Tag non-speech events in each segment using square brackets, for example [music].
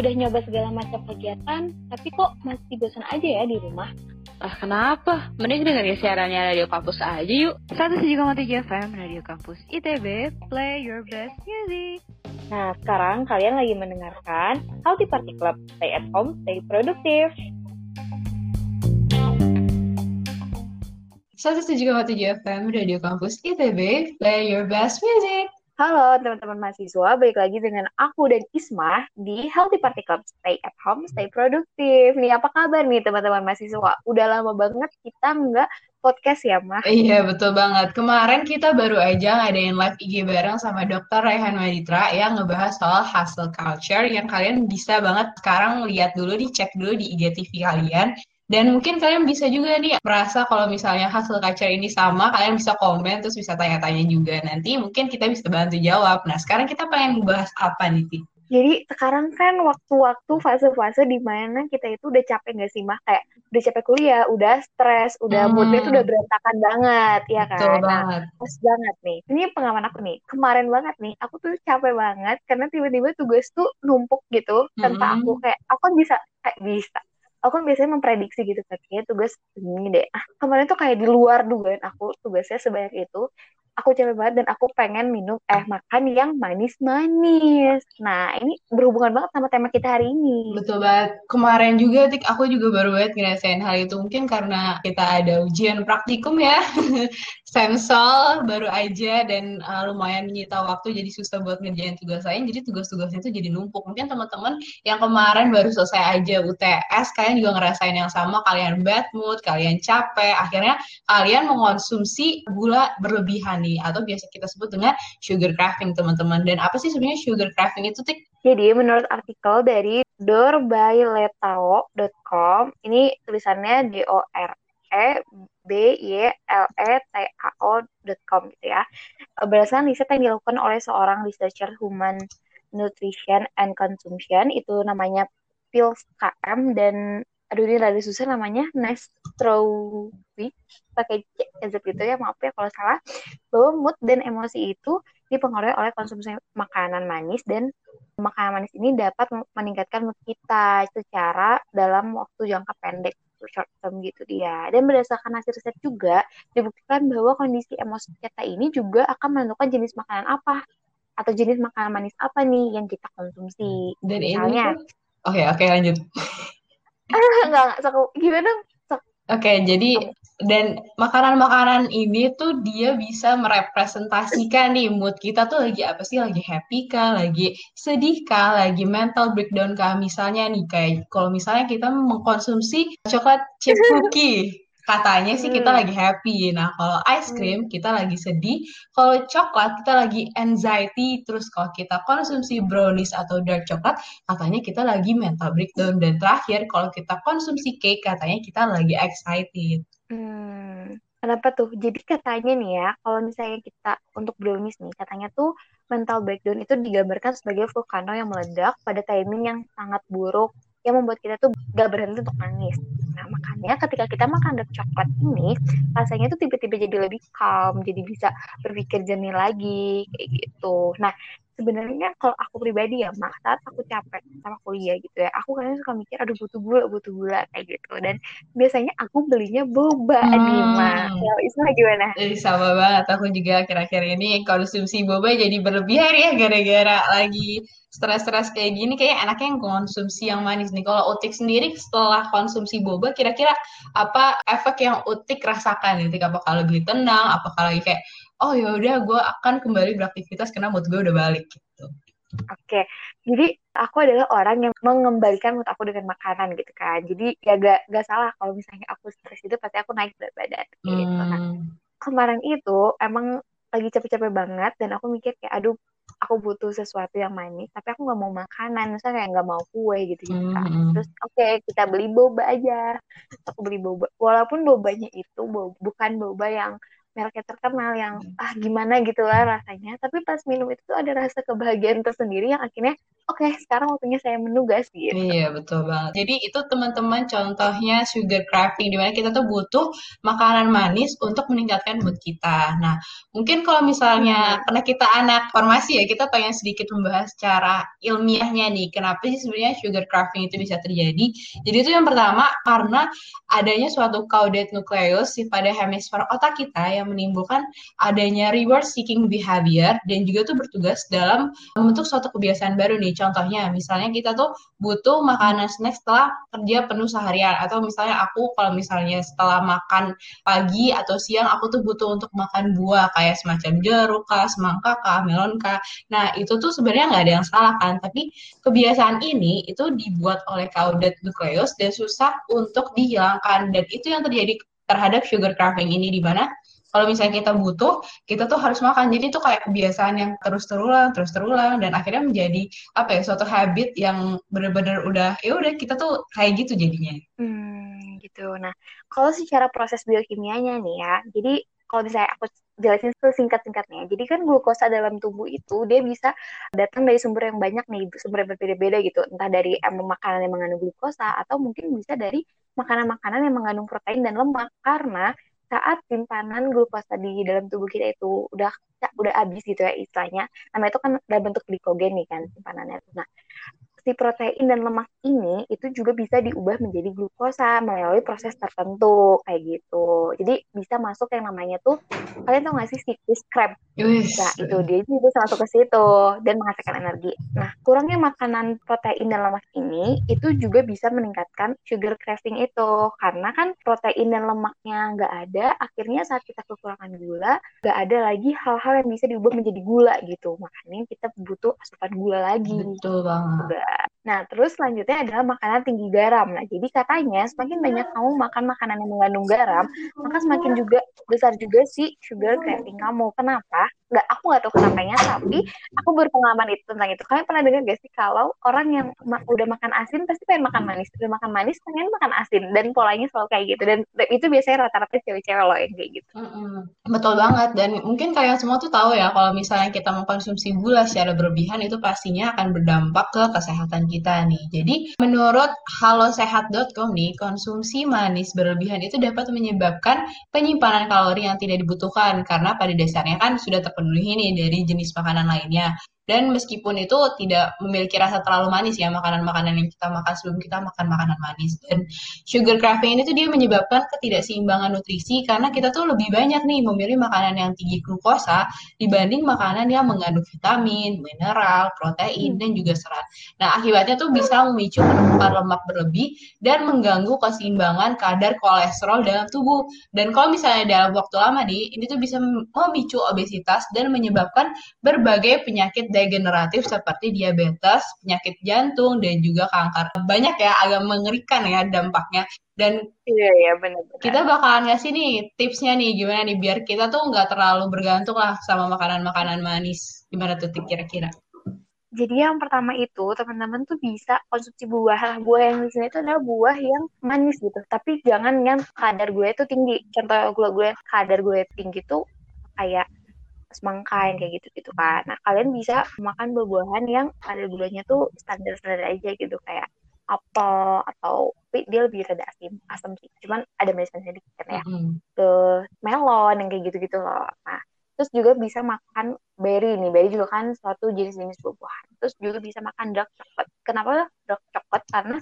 udah nyoba segala macam kegiatan, tapi kok masih bosan aja ya di rumah? Ah, kenapa? Mending dengerin siarannya Radio Kampus aja yuk. 107,3 FM Radio Kampus ITB, play your best music. Nah, sekarang kalian lagi mendengarkan Healthy Party Club. Stay at home, stay produktif. 107,7 FM Radio Kampus ITB, play your best music. Halo teman-teman mahasiswa, balik lagi dengan aku dan Isma di Healthy Party Club. Stay at home, stay produktif. Nih, apa kabar nih teman-teman mahasiswa? Udah lama banget kita nggak podcast ya, Mah? Iya, betul banget. Kemarin kita baru aja ngadain live IG bareng sama Dr. Raihan Maditra yang ngebahas soal hustle culture yang kalian bisa banget sekarang lihat dulu, dicek dulu di IGTV kalian. Dan mungkin kalian bisa juga nih merasa kalau misalnya hasil culture ini sama, kalian bisa komen terus bisa tanya-tanya juga. Nanti mungkin kita bisa bantu jawab. Nah, sekarang kita pengen membahas apa nih, Ti? Jadi sekarang kan waktu-waktu fase-fase di mana kita itu udah capek gak sih mah kayak udah capek kuliah, udah stres, udah hmm. moodnya tuh udah berantakan banget, ya kan? Betul nah, banget. Pas banget nih. Ini pengalaman aku nih. Kemarin banget nih, aku tuh capek banget karena tiba-tiba tugas tuh numpuk gitu hmm. tanpa aku kayak aku kan bisa kayak bisa aku kan biasanya memprediksi gitu kan kayak tugas ini deh ah kemarin tuh kayak di luar dugaan aku tugasnya sebanyak itu aku capek banget dan aku pengen minum eh makan yang manis-manis. Nah, ini berhubungan banget sama tema kita hari ini. Betul banget. Kemarin juga, Tik, aku juga baru banget ngerasain hal itu. Mungkin karena kita ada ujian praktikum ya. [laughs] Semsol baru aja dan uh, lumayan menyita waktu jadi susah buat ngerjain tugas lain. Jadi tugas-tugasnya itu jadi numpuk. Mungkin teman-teman yang kemarin baru selesai aja UTS, kalian juga ngerasain yang sama. Kalian bad mood, kalian capek. Akhirnya kalian mengonsumsi gula berlebihan nih atau biasa kita sebut dengan sugar craving teman-teman. Dan apa sih sebenarnya sugar craving itu tik? Jadi menurut artikel dari dorbailetao.com ini tulisannya D O R E B Y L E T A O.com gitu ya. Berdasarkan riset yang dilakukan oleh seorang researcher human nutrition and consumption itu namanya Pills KM dan aduh ini rada susah namanya Nestrovic pakai C gitu ya maaf ya kalau salah bahwa mood dan emosi itu dipengaruhi oleh konsumsi makanan manis dan makanan manis ini dapat meningkatkan mood kita secara dalam waktu jangka pendek short term gitu dia. Dan berdasarkan hasil riset juga dibuktikan bahwa kondisi emosi kita ini juga akan menentukan jenis makanan apa atau jenis makanan manis apa nih yang kita konsumsi. Dan misalnya oke oke okay, lanjut. [laughs] Enggak enggak sok gimana Oke, jadi dan makanan-makanan ini tuh dia bisa merepresentasikan nih mood kita tuh lagi apa sih? Lagi happy kah? Lagi sedih kah? Lagi mental breakdown kah? Misalnya nih kayak kalau misalnya kita mengkonsumsi coklat chip cookie katanya sih kita hmm. lagi happy. Nah, kalau ice cream hmm. kita lagi sedih, kalau coklat kita lagi anxiety, terus kalau kita konsumsi brownies atau dark coklat katanya kita lagi mental breakdown dan terakhir kalau kita konsumsi cake katanya kita lagi excited. Hmm. Kenapa tuh? Jadi katanya nih ya, kalau misalnya kita untuk brownies nih, katanya tuh mental breakdown itu digambarkan sebagai volcano yang meledak pada timing yang sangat buruk yang membuat kita tuh gak berhenti untuk nangis. Nah, makanya ketika kita makan dark coklat ini, rasanya tuh tiba-tiba jadi lebih calm, jadi bisa berpikir jernih lagi, kayak gitu. Nah, sebenarnya kalau aku pribadi ya, mak saat aku capek sama kuliah gitu ya, aku kadang suka mikir, aduh butuh gula, butuh gula, kayak gitu. Dan biasanya aku belinya boba hmm. nih, mak. Ya, Isma gimana? Eh, sama banget, aku juga akhir-akhir ini konsumsi boba jadi berlebihan ya, gara-gara lagi stres-stres kayak gini kayak enaknya yang konsumsi yang manis nih. Kalau Utik sendiri setelah konsumsi boba kira-kira apa efek yang Utik rasakan nih? Apakah lebih tenang? Apakah lagi kayak oh ya udah gue akan kembali beraktivitas karena mood gue udah balik gitu. Oke, jadi aku adalah orang yang mengembalikan mood aku dengan makanan gitu kan. Jadi ya gak, gak salah kalau misalnya aku stres itu pasti aku naik berat badan gitu. Kan. Hmm. Nah, kemarin itu emang lagi capek-capek banget dan aku mikir kayak aduh aku butuh sesuatu yang manis tapi aku nggak mau makanan misalnya kayak nggak mau kue gitu gitu kan mm-hmm. terus oke okay, kita beli boba aja aku beli boba walaupun bobanya itu boba, bukan boba yang mereknya terkenal yang ah gimana? gitu lah rasanya. Tapi pas minum itu tuh ada rasa kebahagiaan tersendiri yang akhirnya oke okay, sekarang waktunya saya menugas gitu. Iya betul banget. Jadi itu teman-teman contohnya sugar craving di mana kita tuh butuh makanan manis untuk meningkatkan mood kita. Nah mungkin kalau misalnya hmm. karena kita anak farmasi ya kita pengen sedikit membahas cara ilmiahnya nih kenapa sih sebenarnya sugar craving itu bisa terjadi. Jadi itu yang pertama karena adanya suatu caudate nucleus pada hemisfer otak kita yang menimbulkan adanya reward seeking behavior dan juga tuh bertugas dalam membentuk suatu kebiasaan baru nih. Contohnya misalnya kita tuh butuh makanan snack setelah kerja penuh seharian. Atau misalnya aku kalau misalnya setelah makan pagi atau siang aku tuh butuh untuk makan buah kayak semacam jeruk kah, semangka kah, melon kah. Nah, itu tuh sebenarnya nggak ada yang salah kan, tapi kebiasaan ini itu dibuat oleh caudate nucleus dan susah untuk dihilangkan. Dan itu yang terjadi terhadap sugar craving ini di mana kalau misalnya kita butuh, kita tuh harus makan. Jadi itu kayak kebiasaan yang terus terulang, terus terulang, dan akhirnya menjadi apa ya suatu habit yang benar-benar udah ya udah kita tuh kayak gitu jadinya. Hmm, gitu. Nah, kalau secara proses biokimianya nih ya, jadi kalau misalnya aku jelasin singkat-singkatnya. Jadi kan glukosa dalam tubuh itu dia bisa datang dari sumber yang banyak nih, sumber yang berbeda-beda gitu. Entah dari emang makanan yang mengandung glukosa atau mungkin bisa dari makanan-makanan yang mengandung protein dan lemak karena saat simpanan glukosa di dalam tubuh kita itu udah udah habis gitu ya istilahnya. Namanya itu kan dalam bentuk glikogen nih kan simpanannya. Nah, si protein dan lemak ini itu juga bisa diubah menjadi glukosa melalui proses tertentu kayak gitu. Jadi bisa masuk yang namanya tuh kalian tau gak sih siklus Krebs? Nah itu dia juga bisa masuk ke situ dan menghasilkan energi. Nah kurangnya makanan protein dan lemak ini itu juga bisa meningkatkan sugar craving itu karena kan protein dan lemaknya nggak ada, akhirnya saat kita kekurangan gula nggak ada lagi hal-hal yang bisa diubah menjadi gula gitu. Makanya kita butuh asupan gula lagi. Betul banget. Nah, terus selanjutnya adalah makanan tinggi garam. Nah, jadi katanya semakin banyak kamu makan makanan yang mengandung garam, maka semakin juga besar juga si sugar craving kamu. Kenapa? nggak aku nggak tahu kenapanya tapi aku berpengalaman itu tentang itu. Kalian pernah dengar gak sih kalau orang yang ma udah makan asin pasti pengen makan manis. Udah makan manis pengen makan asin. Dan polanya selalu kayak gitu. Dan itu biasanya rata-rata cewek-cewek loh yang kayak gitu. Betul banget. Dan mungkin kalian semua tuh tahu ya kalau misalnya kita mengkonsumsi gula secara berlebihan itu pastinya akan berdampak ke kesehatan kita nih jadi menurut halosehat.com nih konsumsi manis berlebihan itu dapat menyebabkan penyimpanan kalori yang tidak dibutuhkan karena pada dasarnya kan sudah terpenuhi nih dari jenis makanan lainnya. Dan meskipun itu tidak memiliki rasa terlalu manis ya makanan-makanan yang kita makan sebelum kita makan makanan manis. Dan sugar craving ini tuh dia menyebabkan ketidakseimbangan nutrisi karena kita tuh lebih banyak nih memilih makanan yang tinggi glukosa dibanding makanan yang mengandung vitamin, mineral, protein, dan juga serat. Nah akibatnya tuh bisa memicu penumpukan lemak berlebih dan mengganggu keseimbangan kadar kolesterol dalam tubuh. Dan kalau misalnya dalam waktu lama nih, ini tuh bisa memicu obesitas dan menyebabkan berbagai penyakit degeneratif seperti diabetes, penyakit jantung, dan juga kanker. Banyak ya, agak mengerikan ya dampaknya. Dan iya, iya, benar, benar. kita bakalan ngasih nih tipsnya nih, gimana nih, biar kita tuh nggak terlalu bergantung lah sama makanan-makanan manis. Gimana tuh kira-kira? Jadi yang pertama itu teman-teman tuh bisa konsumsi buah. Buah yang di sini itu adalah buah yang manis gitu. Tapi jangan yang kadar gue itu tinggi. Contoh gula gue kadar gue tinggi tuh kayak semangka yang kayak gitu gitu kan. Nah kalian bisa makan buah-buahan yang ada gulanya tuh standar-standar aja gitu kayak apel atau dia lebih rada asin asam sih. Cuman ada manis-manisnya dikit kan ya. Mm-hmm. ke melon yang kayak gitu-gitu loh. Nah terus juga bisa makan berry nih. Berry juga kan suatu jenis-jenis buah-buahan. Terus juga bisa makan dark coklat kenapa dark coklat karena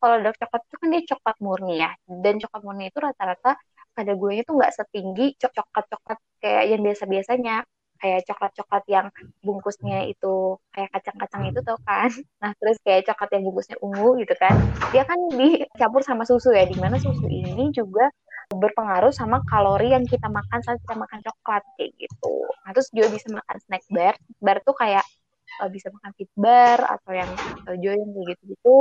kalau dark coklat itu kan dia coklat murni ya. Dan coklat murni itu rata-rata pada gue itu nggak setinggi coklat-coklat kayak yang biasa-biasanya kayak coklat-coklat yang bungkusnya itu kayak kacang-kacang itu tau kan. [laughs] Nah terus kayak coklat yang bungkusnya ungu gitu kan. Dia kan dicampur sama susu ya di mana susu ini juga berpengaruh sama kalori yang kita makan saat kita makan coklat kayak gitu. Nah terus juga bisa makan snack bar. Bar tuh kayak uh, bisa makan fit bar atau yang tojo yang kayak gitu-gitu.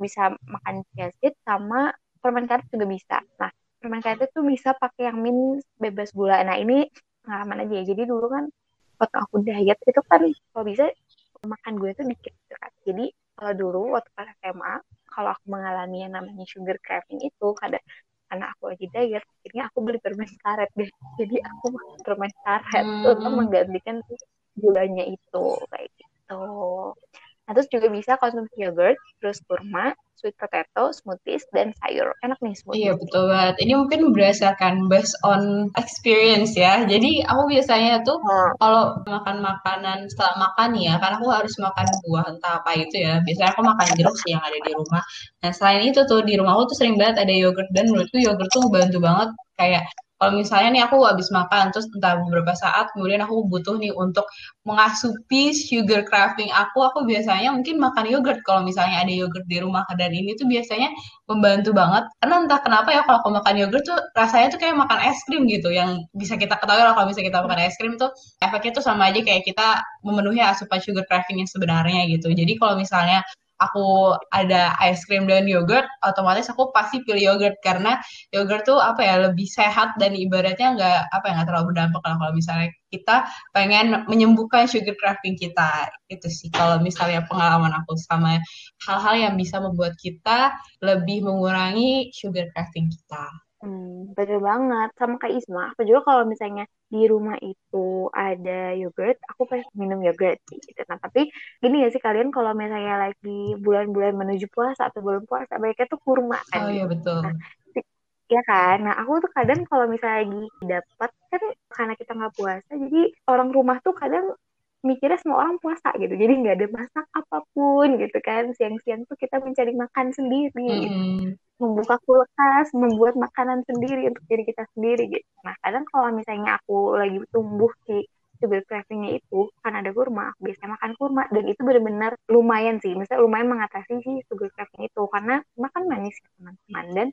Bisa makan chia sama permen karet juga bisa. Nah permen karet itu bisa pakai yang min bebas gula. Nah ini pengalaman aja ya. Jadi dulu kan waktu aku diet itu kan kalau bisa makan gue tuh dikit gitu kan. Jadi kalau dulu waktu pas SMA kalau aku mengalami yang namanya sugar craving itu kadang karena aku lagi diet akhirnya aku beli permen karet deh. Jadi aku makan permen karet hmm. untuk menggantikan gulanya itu kayak gitu. Nah terus juga bisa konsumsi yogurt, terus kurma, sweet potato, smoothies, dan sayur. Enak nih smoothies. Iya betul banget. Ini mungkin berdasarkan based on experience ya. Jadi aku biasanya tuh Hmm. kalau makan makanan setelah makan ya, karena aku harus makan buah entah apa itu ya. Biasanya aku makan jeruk sih yang ada di rumah. Nah selain itu tuh di rumah aku tuh sering banget ada yogurt dan menurutku yogurt tuh bantu banget kayak kalau misalnya nih aku habis makan terus entah beberapa saat kemudian aku butuh nih untuk mengasupi sugar craving aku, aku biasanya mungkin makan yogurt kalau misalnya ada yogurt di rumah dan ini tuh biasanya membantu banget karena entah kenapa ya kalau aku makan yogurt tuh rasanya tuh kayak makan es krim gitu yang bisa kita ketahui lah kalau bisa kita makan es krim tuh efeknya tuh sama aja kayak kita memenuhi asupan sugar craving yang sebenarnya gitu. Jadi kalau misalnya aku ada ice cream dan yogurt, otomatis aku pasti pilih yogurt karena yogurt tuh apa ya lebih sehat dan ibaratnya nggak apa ya nggak terlalu berdampak lah kalau misalnya kita pengen menyembuhkan sugar craving kita itu sih kalau misalnya pengalaman aku sama hal-hal yang bisa membuat kita lebih mengurangi sugar craving kita. Hmm, betul banget. Sama kayak Isma, aku juga kalau misalnya di rumah itu ada yogurt, aku pasti minum yogurt gitu. Nah, tapi gini ya sih kalian kalau misalnya lagi bulan-bulan menuju puasa atau belum puasa, baiknya tuh kurma kan. Oh iya betul. Nah, ya kan? Nah, aku tuh kadang kalau misalnya lagi dapat kan karena kita nggak puasa, jadi orang rumah tuh kadang mikirnya semua orang puasa gitu. Jadi nggak ada masak apa pun gitu kan. Siang-siang tuh kita mencari makan sendiri gitu Mm-mm. Membuka kulkas, membuat makanan sendiri untuk diri kita sendiri gitu. Nah, kadang kalau misalnya aku lagi tumbuh si sugar craving-nya itu, kan ada kurma, aku biasanya makan kurma, dan itu benar-benar lumayan sih, misalnya lumayan mengatasi si sugar craving itu, karena makan manis ya teman-teman, dan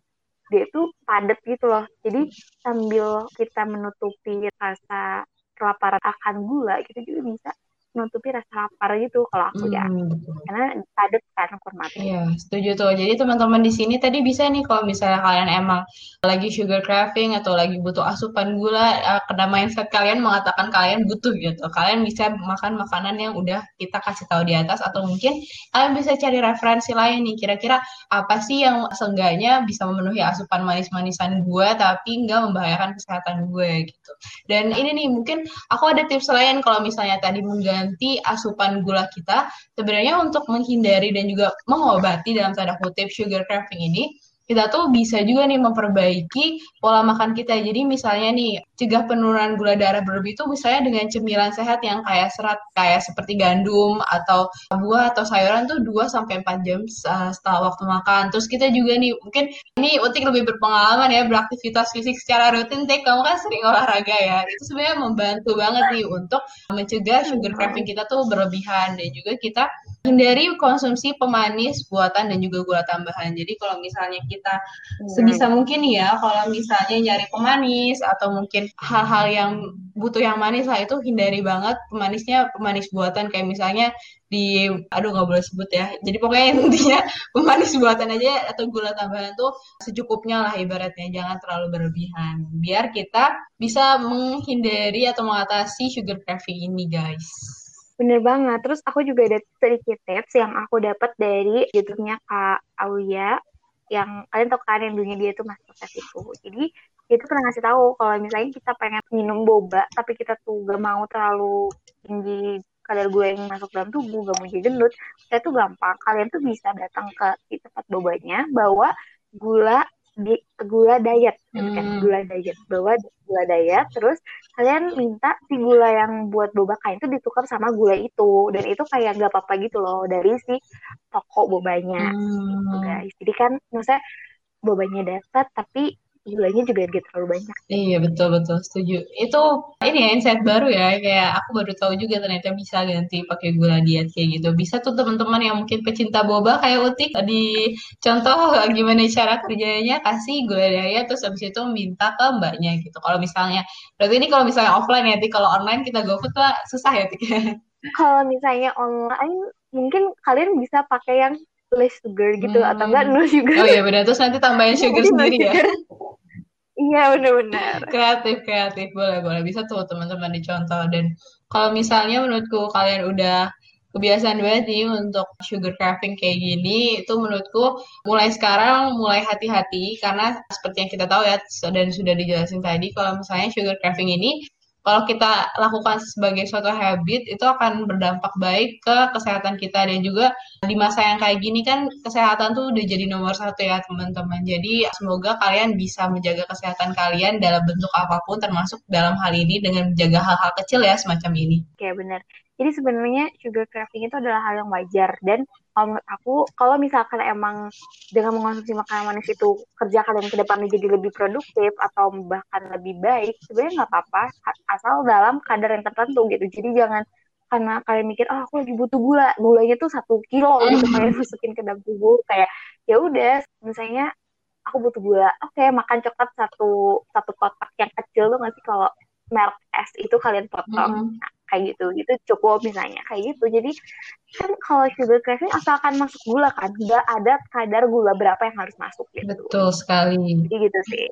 dia itu padat gitu loh. Jadi sambil kita menutupi rasa kelaparan akan gula, kita juga bisa menutupi rasa lapar gitu kalau aku ya. Hmm. Karena padat kan kurma itu. Iya, setuju tuh. Jadi teman-teman di sini tadi bisa nih kalau misalnya kalian emang lagi sugar craving atau lagi butuh asupan gula, eh, karena mindset kalian mengatakan kalian butuh gitu. Kalian bisa makan makanan yang udah kita kasih tahu di atas atau mungkin kalian bisa cari referensi lain nih. Kira-kira apa sih yang seenggaknya bisa memenuhi asupan manis-manisan gue tapi nggak membahayakan kesehatan gue gitu. Dan ini nih mungkin aku ada tips lain kalau misalnya tadi mengganti asupan gula kita. Sebenarnya untuk menghindari dan juga mengobati dalam tanda kutip sugar craving ini kita tuh bisa juga nih memperbaiki pola makan kita. Jadi misalnya nih, cegah penurunan gula darah berlebih itu misalnya dengan cemilan sehat yang kayak serat, kayak seperti gandum atau buah atau sayuran tuh 2 sampai 4 jam uh, setelah waktu makan. Terus kita juga nih, mungkin ini Utik lebih berpengalaman ya beraktivitas fisik secara rutin, Tik. Kamu kan sering olahraga ya. Itu sebenarnya membantu banget nih untuk mencegah sugar craving kita tuh berlebihan dan juga kita hindari konsumsi pemanis buatan dan juga gula tambahan. Jadi kalau misalnya kita sebisa mungkin ya, kalau misalnya nyari pemanis atau mungkin hal-hal yang butuh yang manis lah itu hindari banget pemanisnya pemanis buatan kayak misalnya di aduh nggak boleh sebut ya. Jadi pokoknya [laughs] intinya pemanis buatan aja atau gula tambahan tuh secukupnya lah ibaratnya jangan terlalu berlebihan. Biar kita bisa menghindari atau mengatasi sugar craving ini guys. Bener banget. Terus aku juga ada sedikit tips yang aku dapat dari YouTube-nya Kak Aulia yang kalian tahu kan yang dunia dia masuk tes itu. Jadi dia tuh pernah ngasih tahu kalau misalnya kita pengen minum boba tapi kita tuh gak mau terlalu tinggi kadar gula yang masuk dalam tubuh, gak mau jadi gendut, saya tuh gampang. Kalian tuh bisa datang ke tempat bobanya, bawa gula gula diet, gitu kan? Hmm. gula diet, bawa gula diet, terus kalian minta si gula yang buat boba kain itu ditukar sama gula itu, dan itu kayak gak apa-apa gitu loh dari si toko bobanya, gitu Hmm. guys. Jadi kan, maksudnya bobanya dapat, tapi gulanya juga gak terlalu banyak. Iya betul betul setuju. Itu ini ya insight baru ya kayak aku baru tahu juga ternyata bisa ganti pakai gula diet kayak gitu. Bisa tuh teman-teman yang mungkin pecinta boba kayak Utik di contoh [laughs] gimana cara kerjanya kasih gula diet terus habis itu minta ke mbaknya gitu. Kalau misalnya berarti ini kalau misalnya offline ya Tik. Kalau online kita GoFood lah susah ya Tik. [laughs] Kalau misalnya online, mungkin kalian bisa pakai yang less sugar gitu, atau enggak Hmm. no sugar. Oh iya benar terus nanti tambahin [laughs] sugar Jadi no sendiri ya. Iya, bener-bener. kreatif kreatif. Boleh boleh. Bisa tuh teman-teman dicontoh. Dan kalau misalnya menurutku kalian udah kebiasaan banget nih untuk sugar craving kayak gini itu menurutku mulai sekarang mulai hati-hati. Karena seperti yang kita tahu ya dan sudah dijelasin tadi kalau misalnya sugar craving ini kalau kita lakukan sebagai suatu habit itu akan berdampak baik ke kesehatan kita dan juga di masa yang kayak gini kan kesehatan tuh udah jadi nomor satu ya teman-teman. Jadi semoga kalian bisa menjaga kesehatan kalian dalam bentuk apa pun termasuk dalam hal ini dengan menjaga hal-hal kecil ya semacam ini. Oke benar. Jadi sebenarnya sugar craving itu adalah hal yang wajar dan kalau menurut aku kalau misalkan emang dengan mengonsumsi makanan manis itu kerja kalian ke depan menjadi lebih produktif atau bahkan lebih baik sebenarnya nggak apa-apa asal dalam kadar yang tertentu gitu. Jadi jangan karena kalian mikir oh aku lagi butuh gula gulanya tuh satu kilo gitu mm. kalian masukin ke dalam tubuh kayak ya udah misalnya aku butuh gula oke okay, makan coklat satu satu kotak yang kecil tuh nggak sih kalau merek es itu kalian potong mm. nah, kayak gitu gitu cukup misalnya kayak gitu jadi kan kalau sugar craving asalkan masuk gula kan nggak ada kadar gula berapa yang harus masuk gitu betul sekali jadi gitu sih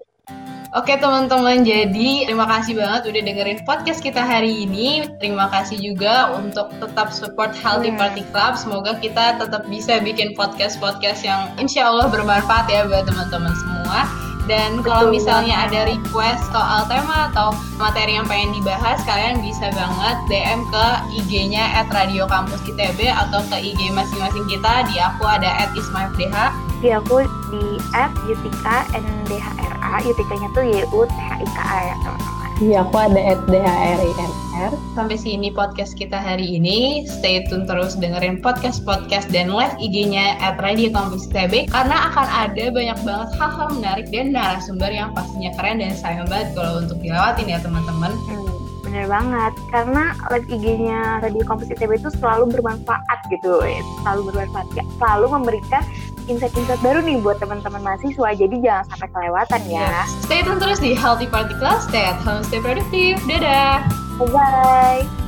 Oke teman-teman, jadi terima kasih banget udah dengerin podcast kita hari ini. Terima kasih juga untuk tetap support Healthy hmm. Party Club. Semoga kita tetap bisa bikin podcast-podcast yang insya Allah bermanfaat ya buat teman-teman semua. Dan kalau misalnya ada request soal tema atau materi yang pengen dibahas, kalian bisa banget DM ke IG-nya at Radio Kampus ITB atau ke IG masing-masing kita. Di aku ada at ismaifdh. Di aku di at Yutika NDHRA. Yutikanya tuh Y-U-T-H-I-K-A ya teman-teman. Iya, aku ada at Sampai sini podcast kita hari ini. Stay tune terus dengerin podcast-podcast dan live IG-nya at Radio Kampus karena akan ada banyak banget hal-hal menarik dan narasumber yang pastinya keren dan sayang banget kalau untuk dilewatin ya teman-teman. Hmm, bener banget, karena live IG-nya Radio Kampus ITB itu selalu bermanfaat gitu, selalu bermanfaat, ya. selalu memberikan insight-insight baru nih buat teman-teman mahasiswa. Jadi jangan sampai kelewatan ya. Yes. Stay tune terus di Healthy Party Class. Stay at home, stay productive. Dadah. Bye.